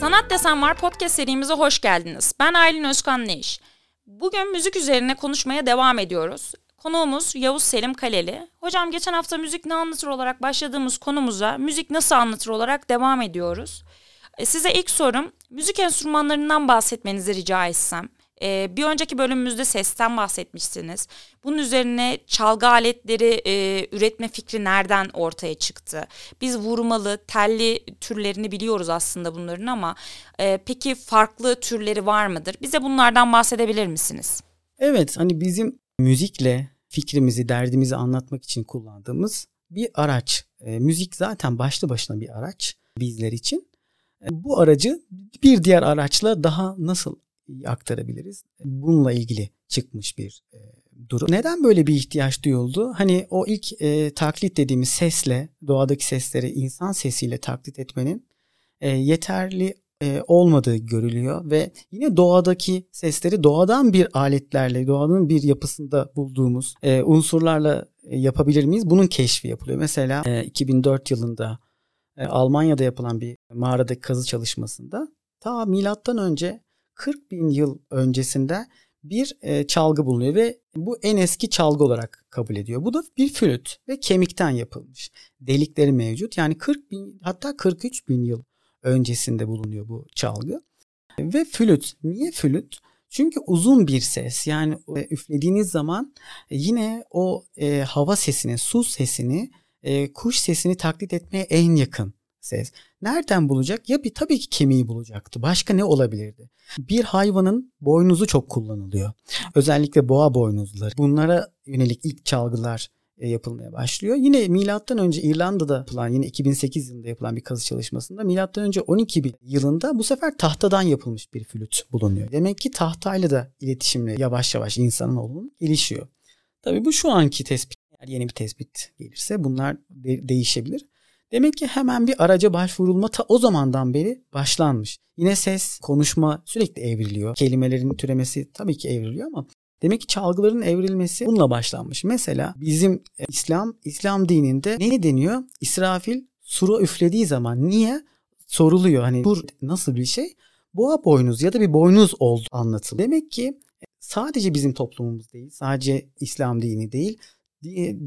Sanat Desen Var podcast serimize hoş geldiniz. Ben Aylin Özkan Neş. Bugün müzik üzerine konuşmaya devam ediyoruz. Konuğumuz Yavuz Selim Kaleli. Hocam geçen hafta müzik ne anlatır olarak başladığımız konumuza müzik nasıl anlatır olarak devam ediyoruz. E, size ilk sorum müzik enstrümanlarından bahsetmenizi rica etsem. Ee, bir önceki bölümümüzde sesten bahsetmişsiniz. Bunun üzerine çalgı aletleri e, üretme fikri nereden ortaya çıktı? Biz vurmalı, telli türlerini biliyoruz aslında bunların ama e, peki farklı türleri var mıdır? Bize bunlardan bahsedebilir misiniz? Evet, hani bizim müzikle fikrimizi, derdimizi anlatmak için kullandığımız bir araç. E, müzik zaten başlı başına bir araç bizler için. E, bu aracı bir diğer araçla daha nasıl aktarabiliriz? Bununla ilgili çıkmış bir e, durum. Neden böyle bir ihtiyaç duyuldu? Hani o ilk e, taklit dediğimiz sesle, doğadaki sesleri insan sesiyle taklit etmenin e, yeterli e, olmadığı görülüyor ve yine doğadaki sesleri doğadan bir aletlerle, doğanın bir yapısında bulduğumuz e, unsurlarla e, yapabilir miyiz? Bunun keşfi yapılıyor. Mesela e, 2004 yılında e, Almanya'da yapılan bir mağaradaki kazı çalışmasında ta milattan önce 40 bin yıl öncesinde bir e, çalgı bulunuyor ve bu en eski çalgı olarak kabul ediyor. Bu da bir flüt ve kemikten yapılmış. Delikleri mevcut. Yani 40 bin hatta 43 bin yıl öncesinde bulunuyor bu çalgı. Ve flüt. Niye flüt? Çünkü uzun bir ses. Yani e, üflediğiniz zaman yine o e, hava sesini, su sesini, e, kuş sesini taklit etmeye en yakın ses. Nereden bulacak? Ya bir tabii ki kemiği bulacaktı. Başka ne olabilirdi? Bir hayvanın boynuzu çok kullanılıyor. Özellikle boğa boynuzları. Bunlara yönelik ilk çalgılar e, yapılmaya başlıyor. Yine milattan önce İrlanda'da yapılan yine 2008 yılında yapılan bir kazı çalışmasında milattan önce 12 bin yılında bu sefer tahtadan yapılmış bir flüt bulunuyor. Demek ki tahtayla da iletişimle yavaş yavaş insanın oğlunun gelişiyor. Tabii bu şu anki tespit. Eğer yeni bir tespit gelirse bunlar de- değişebilir. Demek ki hemen bir araca başvurulma ta o zamandan beri başlanmış. Yine ses, konuşma sürekli evriliyor. Kelimelerin türemesi tabii ki evriliyor ama demek ki çalgıların evrilmesi bununla başlanmış. Mesela bizim e, İslam İslam dininde ne deniyor? İsrafil sura üflediği zaman niye soruluyor? Hani bu nasıl bir şey? Boğa boynuz ya da bir boynuz oldu anlatılıyor. Demek ki sadece bizim toplumumuz değil, sadece İslam dini değil,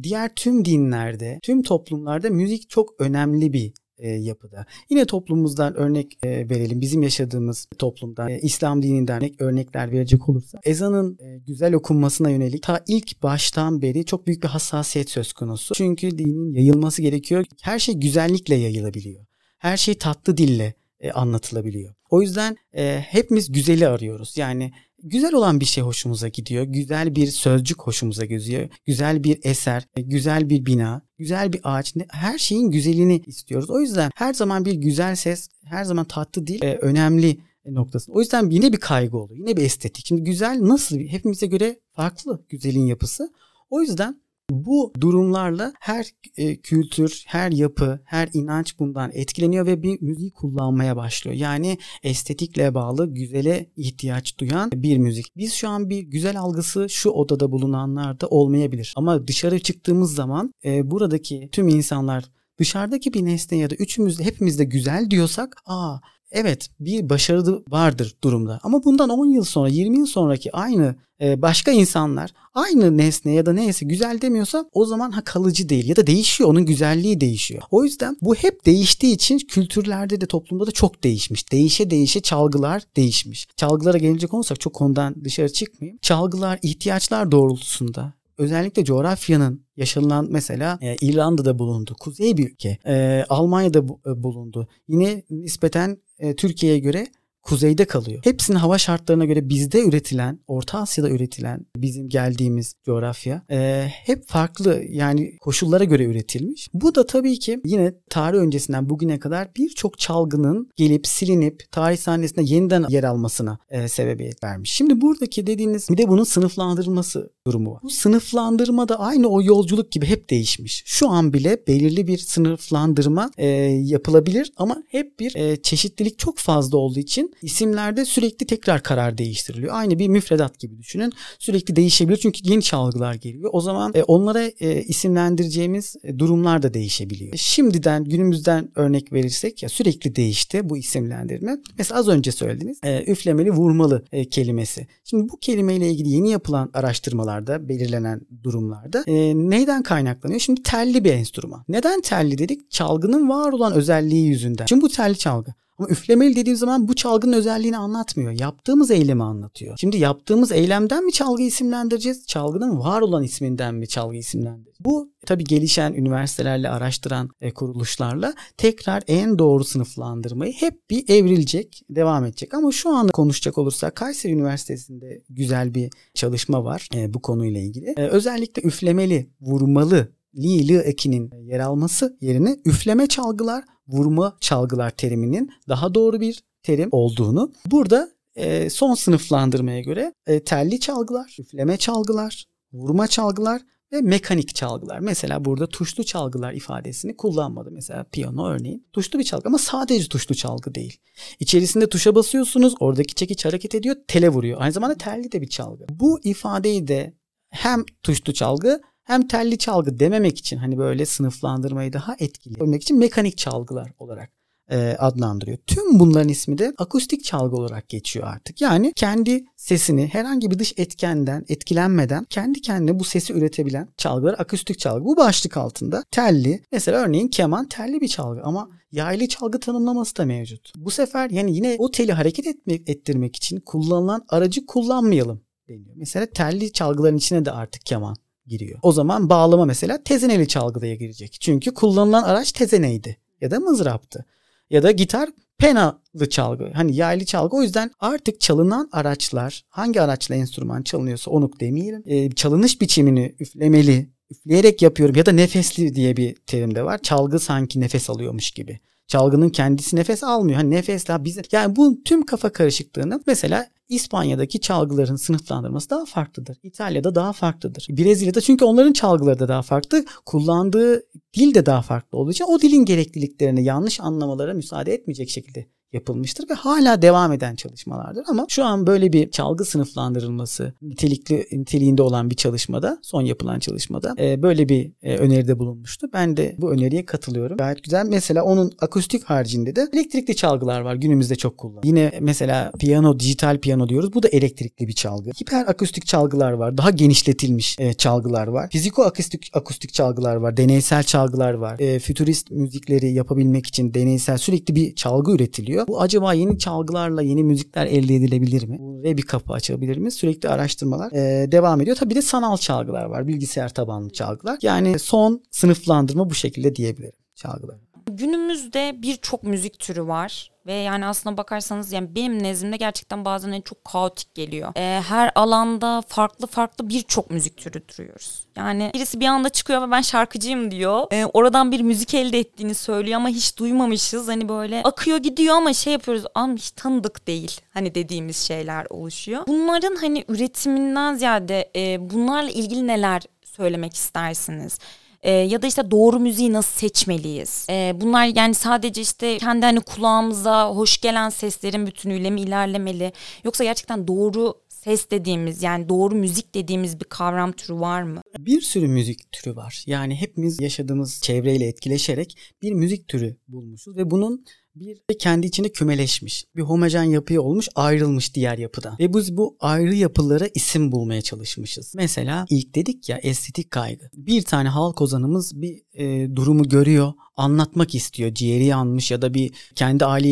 diğer tüm dinlerde, tüm toplumlarda müzik çok önemli bir e, yapıda. Yine toplumumuzdan örnek e, verelim. Bizim yaşadığımız toplumdan, e, İslam dininden örnek, örnekler verecek olursa ezanın e, güzel okunmasına yönelik ta ilk baştan beri çok büyük bir hassasiyet söz konusu. Çünkü dinin yayılması gerekiyor. Her şey güzellikle yayılabiliyor. Her şey tatlı dille e, anlatılabiliyor. O yüzden e, hepimiz güzeli arıyoruz. Yani güzel olan bir şey hoşumuza gidiyor. Güzel bir sözcük hoşumuza gidiyor. Güzel bir eser, güzel bir bina, güzel bir ağaç. Her şeyin güzelini istiyoruz. O yüzden her zaman bir güzel ses, her zaman tatlı değil, e, önemli noktası. O yüzden yine bir kaygı oluyor. Yine bir estetik. Şimdi güzel nasıl? Hepimize göre farklı güzelin yapısı. O yüzden bu durumlarla her e, kültür, her yapı, her inanç bundan etkileniyor ve bir müzik kullanmaya başlıyor. Yani estetikle bağlı güzele ihtiyaç duyan bir müzik. Biz şu an bir güzel algısı şu odada bulunanlarda olmayabilir. Ama dışarı çıktığımız zaman e, buradaki tüm insanlar dışarıdaki bir nesne ya da üçümüz hepimiz de güzel diyorsak aa evet bir başarı vardır durumda. Ama bundan 10 yıl sonra 20 yıl sonraki aynı e, başka insanlar aynı nesne ya da neyse güzel demiyorsa o zaman ha kalıcı değil ya da değişiyor onun güzelliği değişiyor. O yüzden bu hep değiştiği için kültürlerde de toplumda da çok değişmiş. Değişe değişe çalgılar değişmiş. Çalgılara gelecek olursak çok konudan dışarı çıkmayayım. Çalgılar ihtiyaçlar doğrultusunda özellikle coğrafyanın yaşanılan mesela e, İrlanda'da bulundu. Kuzey bir ülke. E, Almanya'da bu, e, bulundu. Yine nispeten e, Türkiye'ye göre kuzeyde kalıyor. Hepsinin hava şartlarına göre bizde üretilen, Orta Asya'da üretilen bizim geldiğimiz coğrafya e, hep farklı yani koşullara göre üretilmiş. Bu da tabii ki yine tarih öncesinden bugüne kadar birçok çalgının gelip silinip tarih sahnesinde yeniden yer almasına e, sebebiyet vermiş. Şimdi buradaki dediğiniz bir de bunun sınıflandırılması durumu var. Bu sınıflandırma da aynı o yolculuk gibi hep değişmiş. Şu an bile belirli bir sınıflandırma e, yapılabilir ama hep bir e, çeşitlilik çok fazla olduğu için isimlerde sürekli tekrar karar değiştiriliyor. Aynı bir müfredat gibi düşünün. Sürekli değişebilir çünkü yeni çalgılar geliyor. O zaman e, onlara e, isimlendireceğimiz e, durumlar da değişebiliyor. Şimdiden günümüzden örnek verirsek ya sürekli değişti bu isimlendirme. Mesela az önce söylediniz e, üflemeli vurmalı e, kelimesi. Şimdi bu kelimeyle ilgili yeni yapılan araştırmalarda belirlenen durumlarda e, neyden kaynaklanıyor? Şimdi telli bir enstrüman. Neden telli dedik? Çalgının var olan özelliği yüzünden. Şimdi bu telli çalgı. Ama üflemeli dediğim zaman bu çalgının özelliğini anlatmıyor. Yaptığımız eylemi anlatıyor. Şimdi yaptığımız eylemden mi çalgı isimlendireceğiz? Çalgının var olan isminden mi çalgı isimlendireceğiz? Bu tabii gelişen üniversitelerle araştıran e, kuruluşlarla tekrar en doğru sınıflandırmayı hep bir evrilecek, devam edecek. Ama şu anda konuşacak olursak Kayseri Üniversitesi'nde güzel bir çalışma var e, bu konuyla ilgili. E, özellikle üflemeli, vurmalı li li ekinin yer alması yerine üfleme çalgılar, vurma çalgılar teriminin daha doğru bir terim olduğunu burada e, son sınıflandırmaya göre e, telli çalgılar, üfleme çalgılar, vurma çalgılar ve mekanik çalgılar. Mesela burada tuşlu çalgılar ifadesini kullanmadı. Mesela piyano örneğin tuşlu bir çalgı ama sadece tuşlu çalgı değil. İçerisinde tuşa basıyorsunuz, oradaki çekiç hareket ediyor, tele vuruyor. Aynı zamanda telli de bir çalgı. Bu ifadeyi de hem tuşlu çalgı hem telli çalgı dememek için hani böyle sınıflandırmayı daha etkili yapmak için mekanik çalgılar olarak e, adlandırıyor. Tüm bunların ismi de akustik çalgı olarak geçiyor artık. Yani kendi sesini herhangi bir dış etkenden etkilenmeden kendi kendine bu sesi üretebilen çalgılar akustik çalgı. Bu başlık altında telli mesela örneğin keman telli bir çalgı ama yaylı çalgı tanımlaması da mevcut. Bu sefer yani yine o teli hareket etmek, ettirmek için kullanılan aracı kullanmayalım deniyor. Mesela telli çalgıların içine de artık keman giriyor. O zaman bağlama mesela tezeneli çalgıya girecek. Çünkü kullanılan araç tezeneydi ya da mızraptı. Ya da gitar penalı çalgı. Hani yaylı çalgı. O yüzden artık çalınan araçlar hangi araçla enstrüman çalınıyorsa onu demeyelim. Ee, çalınış biçimini üflemeli, üfleyerek yapıyorum ya da nefesli diye bir terim de var. Çalgı sanki nefes alıyormuş gibi. Çalgının kendisi nefes almıyor. Hani nefesle bize yani bu tüm kafa karışıklığını mesela İspanya'daki çalgıların sınıflandırması daha farklıdır. İtalya'da daha farklıdır. Brezilya'da çünkü onların çalgıları da daha farklı. Kullandığı dil de daha farklı olduğu için o dilin gerekliliklerini yanlış anlamalara müsaade etmeyecek şekilde yapılmıştır ve hala devam eden çalışmalardır. Ama şu an böyle bir çalgı sınıflandırılması nitelikli niteliğinde olan bir çalışmada, son yapılan çalışmada e, böyle bir e, öneride bulunmuştu. Ben de bu öneriye katılıyorum. Gayet güzel. Mesela onun akustik haricinde de elektrikli çalgılar var. Günümüzde çok kullanılıyor. Yine mesela piyano, dijital piyano diyoruz. Bu da elektrikli bir çalgı. Hiper akustik çalgılar var. Daha genişletilmiş e, çalgılar var. Fiziko akustik akustik çalgılar var. Deneysel çalgılar var. E, fütürist müzikleri yapabilmek için deneysel sürekli bir çalgı üretiliyor oluyor. Bu acaba yeni çalgılarla yeni müzikler elde edilebilir mi? Ve bir kapı açabilir mi? Sürekli araştırmalar e, devam ediyor. Tabii bir de sanal çalgılar var. Bilgisayar tabanlı çalgılar. Yani son sınıflandırma bu şekilde diyebilirim çalgılar. Günümüzde birçok müzik türü var ve yani aslına bakarsanız yani benim nezdimde gerçekten bazen en çok kaotik geliyor. Ee, her alanda farklı farklı birçok müzik türü duruyoruz. Yani birisi bir anda çıkıyor ve ben şarkıcıyım diyor. Ee, oradan bir müzik elde ettiğini söylüyor ama hiç duymamışız. Hani böyle akıyor gidiyor ama şey yapıyoruz ama hiç tanıdık değil. Hani dediğimiz şeyler oluşuyor. Bunların hani üretiminden ziyade e, bunlarla ilgili neler söylemek istersiniz? E, ya da işte doğru müziği nasıl seçmeliyiz? E, bunlar yani sadece işte kendi hani kulağımıza hoş gelen seslerin bütünüyle mi ilerlemeli? Yoksa gerçekten doğru ses dediğimiz yani doğru müzik dediğimiz bir kavram türü var mı? Bir sürü müzik türü var. Yani hepimiz yaşadığımız çevreyle etkileşerek bir müzik türü bulmuşuz ve bunun bir kendi içinde kümeleşmiş. Bir homojen yapıya olmuş ayrılmış diğer yapıdan. Ve biz bu ayrı yapılara isim bulmaya çalışmışız. Mesela ilk dedik ya estetik kaygı. Bir tane halk ozanımız bir e, durumu görüyor anlatmak istiyor. Ciğeri yanmış ya da bir kendi aile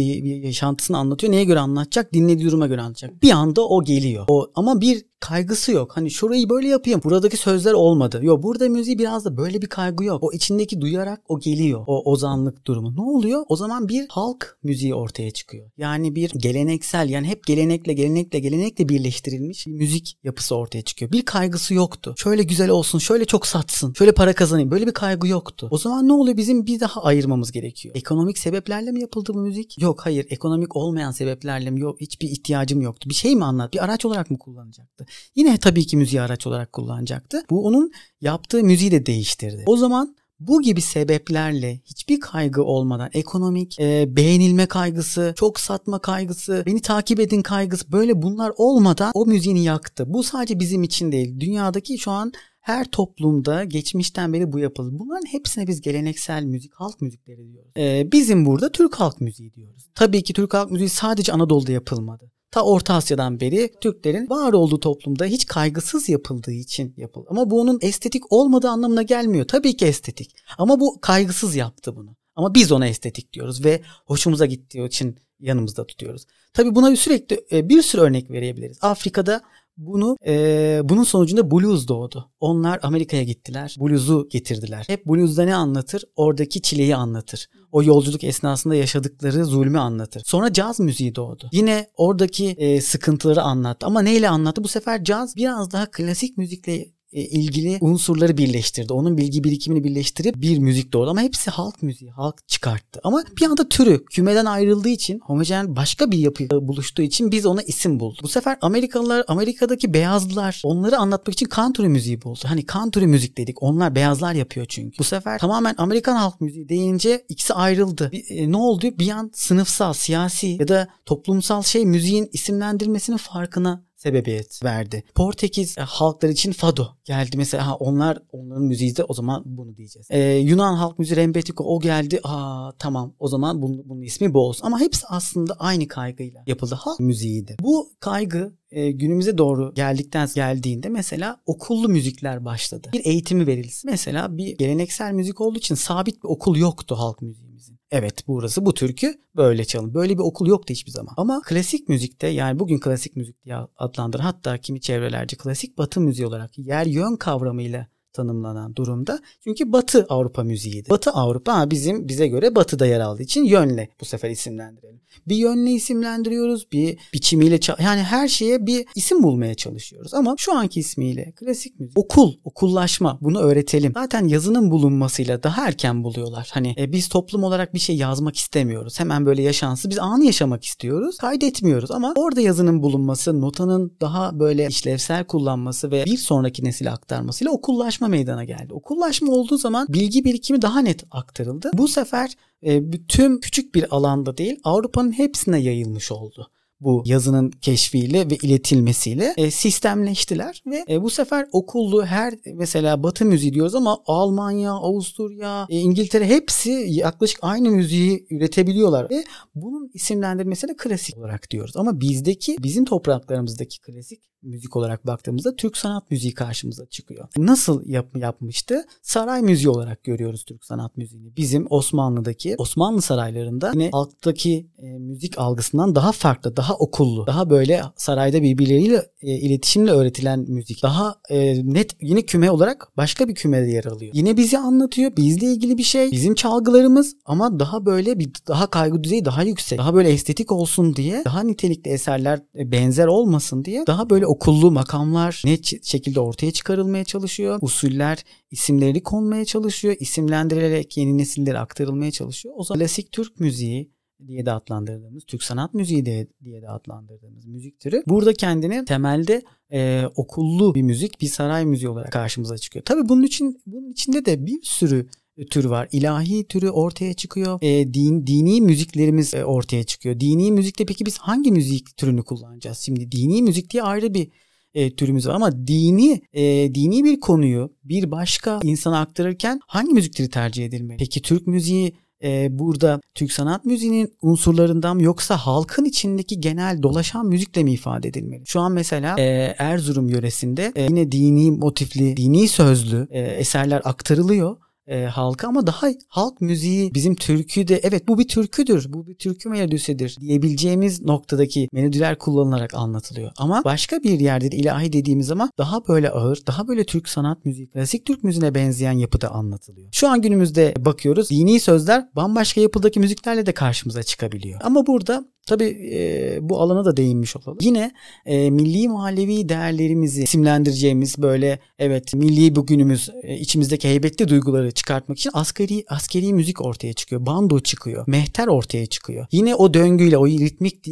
yaşantısını anlatıyor. Neye göre anlatacak? Dinlediği duruma göre anlatacak. Bir anda o geliyor. O ama bir kaygısı yok. Hani şurayı böyle yapayım. Buradaki sözler olmadı. Yok burada müziği biraz da böyle bir kaygı yok. O içindeki duyarak o geliyor. O ozanlık durumu. Ne oluyor? O zaman bir halk müziği ortaya çıkıyor. Yani bir geleneksel yani hep gelenekle gelenekle gelenekle birleştirilmiş bir müzik yapısı ortaya çıkıyor. Bir kaygısı yoktu. Şöyle güzel olsun, şöyle çok satsın, şöyle para kazanayım. Böyle bir kaygı yoktu. O zaman ne oluyor? Bizim bir daha ayırmamız gerekiyor. Ekonomik sebeplerle mi yapıldı bu müzik? Yok hayır. Ekonomik olmayan sebeplerle mi? Yok. Hiçbir ihtiyacım yoktu. Bir şey mi anlat? Bir araç olarak mı kullanacaktı? Yine tabii ki müziği araç olarak kullanacaktı. Bu onun yaptığı müziği de değiştirdi. O zaman Bu gibi sebeplerle hiçbir kaygı olmadan ekonomik e, beğenilme kaygısı, çok satma kaygısı, beni takip edin kaygısı böyle bunlar olmadan o müziğini yaktı. Bu sadece bizim için değil. Dünyadaki şu an her toplumda geçmişten beri bu yapılır. Bunların hepsine biz geleneksel müzik, halk müzikleri diyoruz. Ee, bizim burada Türk halk müziği diyoruz. Tabii ki Türk halk müziği sadece Anadolu'da yapılmadı. Ta Orta Asya'dan beri Türklerin var olduğu toplumda hiç kaygısız yapıldığı için yapıldı. Ama bu onun estetik olmadığı anlamına gelmiyor. Tabii ki estetik. Ama bu kaygısız yaptı bunu. Ama biz ona estetik diyoruz ve hoşumuza gittiği için yanımızda tutuyoruz. Tabii buna sürekli e, bir sürü örnek verebiliriz. Afrika'da bunu e, bunun sonucunda blues doğdu. Onlar Amerika'ya gittiler. Blues'u getirdiler. Hep blues'da ne anlatır? Oradaki çileyi anlatır. O yolculuk esnasında yaşadıkları zulmü anlatır. Sonra caz müziği doğdu. Yine oradaki e, sıkıntıları anlattı. Ama neyle anlattı? Bu sefer caz biraz daha klasik müzikle ilgili unsurları birleştirdi. Onun bilgi birikimini birleştirip bir müzik doğdu ama hepsi halk müziği, halk çıkarttı. Ama bir anda türü kümeden ayrıldığı için homojen başka bir yapı buluştuğu için biz ona isim bulduk. Bu sefer Amerikalılar, Amerika'daki beyazlılar onları anlatmak için country müziği buldu. Hani country müzik dedik. Onlar beyazlar yapıyor çünkü. Bu sefer tamamen Amerikan halk müziği deyince ikisi ayrıldı. Bir, e, ne oldu? Bir an sınıfsal, siyasi ya da toplumsal şey müziğin isimlendirilmesinin farkına sebebiyet verdi. Portekiz e, halkları için fado geldi mesela ha, onlar onların müziği de o zaman bunu diyeceğiz. Ee, Yunan halk müziği rembetiko o geldi aa tamam o zaman bunun, bunun ismi bu olsun. Ama hepsi aslında aynı kaygıyla yapıldı. Halk müziğiydi. Bu kaygı e, günümüze doğru geldikten geldiğinde mesela okullu müzikler başladı. Bir eğitimi verilsin. Mesela bir geleneksel müzik olduğu için sabit bir okul yoktu halk müziğimizin. Evet burası bu türkü böyle çalın. Böyle bir okul yoktu hiçbir zaman. Ama klasik müzikte yani bugün klasik müzik diye adlandır. Hatta kimi çevrelerce klasik batı müziği olarak yer yön kavramıyla tanımlanan durumda. Çünkü Batı Avrupa müziğiydi. Batı Avrupa bizim bize göre batıda yer aldığı için yönle bu sefer isimlendirelim. Bir yönle isimlendiriyoruz, bir biçimiyle yani her şeye bir isim bulmaya çalışıyoruz. Ama şu anki ismiyle klasik müzik, okul, okullaşma bunu öğretelim. Zaten yazının bulunmasıyla daha erken buluyorlar. Hani e, biz toplum olarak bir şey yazmak istemiyoruz. Hemen böyle yaşansı biz anı yaşamak istiyoruz. Kaydetmiyoruz ama orada yazının bulunması, notanın daha böyle işlevsel kullanması ve bir sonraki nesile aktarmasıyla okullaşma okullaşma meydana geldi. Okullaşma olduğu zaman bilgi birikimi daha net aktarıldı. Bu sefer e, bütün küçük bir alanda değil Avrupa'nın hepsine yayılmış oldu bu yazının keşfiyle ve iletilmesiyle e, sistemleştiler ve e, bu sefer okullu her mesela Batı müziği diyoruz ama Almanya, Avusturya, e, İngiltere hepsi yaklaşık aynı müziği üretebiliyorlar ve bunun isimlendirmesine klasik olarak diyoruz. Ama bizdeki bizim topraklarımızdaki klasik müzik olarak baktığımızda Türk sanat müziği karşımıza çıkıyor. Nasıl yap, yapmıştı? Saray müziği olarak görüyoruz Türk sanat müziğini. Bizim Osmanlı'daki Osmanlı saraylarında yine halktaki e, müzik algısından daha farklı, daha okullu, daha böyle sarayda birbirleriyle e, iletişimle öğretilen müzik. Daha e, net yine küme olarak başka bir kümede yer alıyor. Yine bizi anlatıyor. Bizle ilgili bir şey. Bizim çalgılarımız ama daha böyle bir daha kaygı düzeyi daha yüksek. Daha böyle estetik olsun diye, daha nitelikli eserler e, benzer olmasın diye daha böyle okullu makamlar net şekilde ortaya çıkarılmaya çalışıyor. Usuller isimleri konmaya çalışıyor. İsimlendirilerek yeni nesillere aktarılmaya çalışıyor. O zaman klasik Türk müziği diye de adlandırdığımız, Türk sanat müziği de, diye de adlandırdığımız müzik türü burada kendini temelde e, okullu bir müzik, bir saray müziği olarak karşımıza çıkıyor. Tabii bunun için bunun içinde de bir sürü tür var. İlahi türü ortaya çıkıyor. E, din, dini müziklerimiz e, ortaya çıkıyor. Dini müzikte peki biz hangi müzik türünü kullanacağız? Şimdi dini müzik diye ayrı bir e, türümüz var ama dini e, dini bir konuyu bir başka insana aktarırken hangi müzikleri tercih edilmeli? Peki Türk müziği e, burada Türk sanat müziğinin unsurlarından mı yoksa halkın içindeki genel dolaşan müzikle mi ifade edilmeli? Şu an mesela e, Erzurum yöresinde e, yine dini motifli, dini sözlü e, eserler aktarılıyor e, halka ama daha halk müziği bizim türküde evet bu bir türküdür bu bir türkü melodisidir diyebileceğimiz noktadaki melodiler kullanılarak anlatılıyor. Ama başka bir yerde de ilahi dediğimiz zaman daha böyle ağır daha böyle Türk sanat müziği klasik Türk müziğine benzeyen yapıda anlatılıyor. Şu an günümüzde bakıyoruz dini sözler bambaşka yapıdaki müziklerle de karşımıza çıkabiliyor. Ama burada Tabii e, bu alana da değinmiş olalım. Yine e, milli mahallevi değerlerimizi isimlendireceğimiz böyle evet milli bugünümüz e, içimizdeki heybetli duyguları çıkartmak için askeri askeri müzik ortaya çıkıyor. Bando çıkıyor. Mehter ortaya çıkıyor. Yine o döngüyle o ritmik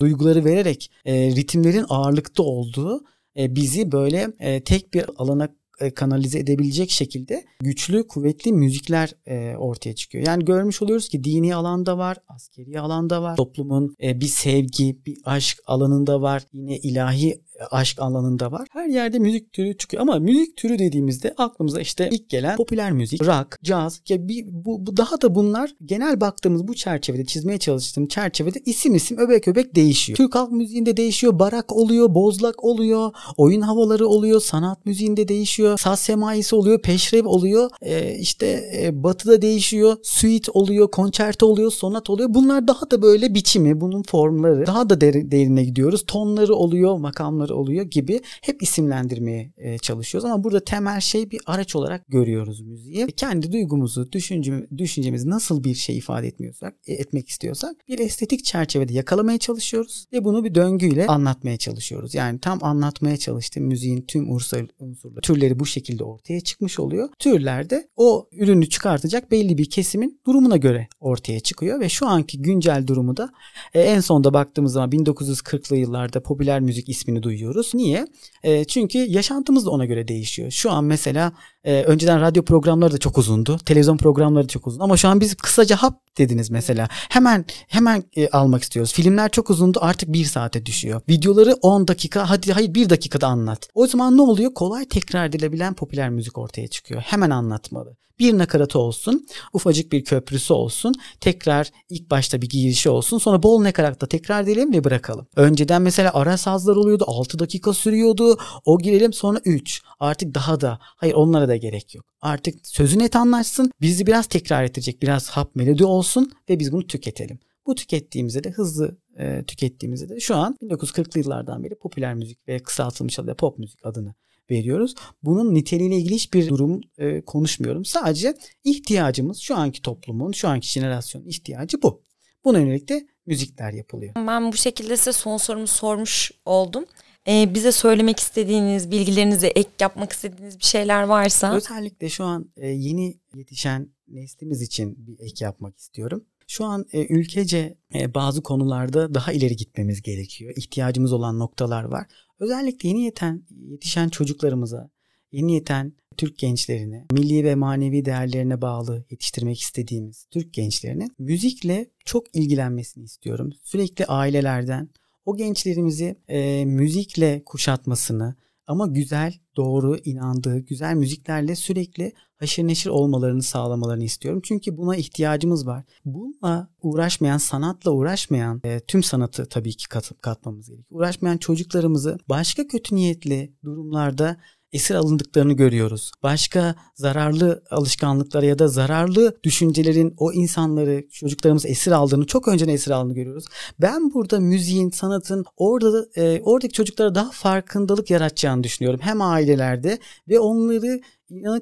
duyguları vererek e, ritimlerin ağırlıkta olduğu e, bizi böyle e, tek bir alana e, kanalize edebilecek şekilde güçlü, kuvvetli müzikler e, ortaya çıkıyor. Yani görmüş oluyoruz ki dini alanda var, askeri alanda var, toplumun e, bir sevgi, bir aşk alanında var, yine ilahi aşk alanında var. Her yerde müzik türü çıkıyor ama müzik türü dediğimizde aklımıza işte ilk gelen popüler müzik, rock, caz ya bir bu, bu daha da bunlar genel baktığımız bu çerçevede çizmeye çalıştığım çerçevede isim isim öbek öbek değişiyor. Türk halk müziğinde değişiyor, barak oluyor, bozlak oluyor, oyun havaları oluyor, sanat müziğinde değişiyor, saz semaisi oluyor, peşrev oluyor, ee, işte e, batıda değişiyor, suite oluyor, konçerto oluyor, sonat oluyor. Bunlar daha da böyle biçimi, bunun formları daha da derine gidiyoruz. Tonları oluyor, makamları şarkıları oluyor gibi hep isimlendirmeye e, çalışıyoruz ama burada temel şey bir araç olarak görüyoruz müziği. Kendi duygumuzu, düşünce, düşüncemizi nasıl bir şey ifade etmiyorsak, e, etmek istiyorsak bir estetik çerçevede yakalamaya çalışıyoruz ve bunu bir döngüyle anlatmaya çalışıyoruz. Yani tam anlatmaya çalıştığım müziğin tüm unsur, unsurları, türleri bu şekilde ortaya çıkmış oluyor. Türlerde o ürünü çıkartacak belli bir kesimin durumuna göre ortaya çıkıyor ve şu anki güncel durumu da e, en sonda baktığımız zaman 1940'lı yıllarda popüler müzik ismini duyuyor duyuyoruz. Niye? E, çünkü yaşantımız da ona göre değişiyor. Şu an mesela e, önceden radyo programları da çok uzundu. Televizyon programları da çok uzun. Ama şu an biz kısaca hap dediniz mesela. Hemen hemen e, almak istiyoruz. Filmler çok uzundu artık bir saate düşüyor. Videoları 10 dakika hadi hayır bir dakikada anlat. O zaman ne oluyor? Kolay tekrar edilebilen popüler müzik ortaya çıkıyor. Hemen anlatmalı. Bir nakaratı olsun, ufacık bir köprüsü olsun, tekrar ilk başta bir girişi olsun, sonra bol nakaratta tekrar edelim ve bırakalım. Önceden mesela ara sazlar oluyordu, 6 dakika sürüyordu, o girelim sonra 3. Artık daha da, hayır onlara da gerek yok. Artık sözü net anlaşsın, bizi biraz tekrar ettirecek, biraz hap melodi olsun ve biz bunu tüketelim. Bu tükettiğimizde de hızlı e, tükettiğimizde de şu an 1940'lı yıllardan beri popüler müzik ve kısaltılmış adıyla pop müzik adını veriyoruz. Bunun niteliğiyle ilgili hiçbir durum e, konuşmuyorum. Sadece ihtiyacımız şu anki toplumun, şu anki jenerasyonun ihtiyacı bu. Buna yönelik de müzikler yapılıyor. Ben bu şekilde size son sorumu sormuş oldum. Ee, bize söylemek istediğiniz, bilgilerinize ek yapmak istediğiniz bir şeyler varsa. Özellikle şu an e, yeni yetişen neslimiz için bir ek yapmak istiyorum. Şu an e, ülkece e, bazı konularda daha ileri gitmemiz gerekiyor. İhtiyacımız olan noktalar var. Özellikle yeni yeten, yetişen çocuklarımıza, yeni yeten Türk gençlerine, milli ve manevi değerlerine bağlı yetiştirmek istediğimiz Türk gençlerine müzikle çok ilgilenmesini istiyorum. Sürekli ailelerden o gençlerimizi e, müzikle kuşatmasını, ama güzel, doğru, inandığı güzel müziklerle sürekli haşır neşir olmalarını sağlamalarını istiyorum. Çünkü buna ihtiyacımız var. Bununla uğraşmayan, sanatla uğraşmayan, e, tüm sanatı tabii ki katıp katmamız gerekiyor. Uğraşmayan çocuklarımızı başka kötü niyetli durumlarda esir alındıklarını görüyoruz. Başka zararlı alışkanlıklara ya da zararlı düşüncelerin o insanları, çocuklarımız esir aldığını, çok önceden esir aldığını görüyoruz. Ben burada müziğin, sanatın orada e, oradaki çocuklara daha farkındalık yaratacağını düşünüyorum. Hem ailelerde ve onları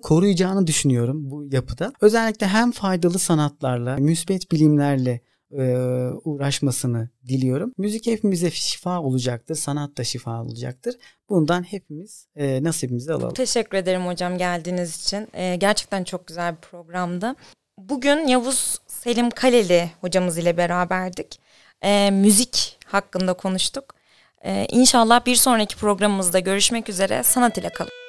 koruyacağını düşünüyorum bu yapıda. Özellikle hem faydalı sanatlarla, müsbet bilimlerle uğraşmasını diliyorum. Müzik hepimize şifa olacaktır, sanat da şifa olacaktır. Bundan hepimiz e, nasibimizi alalım. Teşekkür ederim hocam geldiğiniz için. E, gerçekten çok güzel bir programdı. Bugün Yavuz Selim Kaleli hocamız ile beraberdik. E, müzik hakkında konuştuk. E, inşallah bir sonraki programımızda görüşmek üzere. Sanat ile kalın.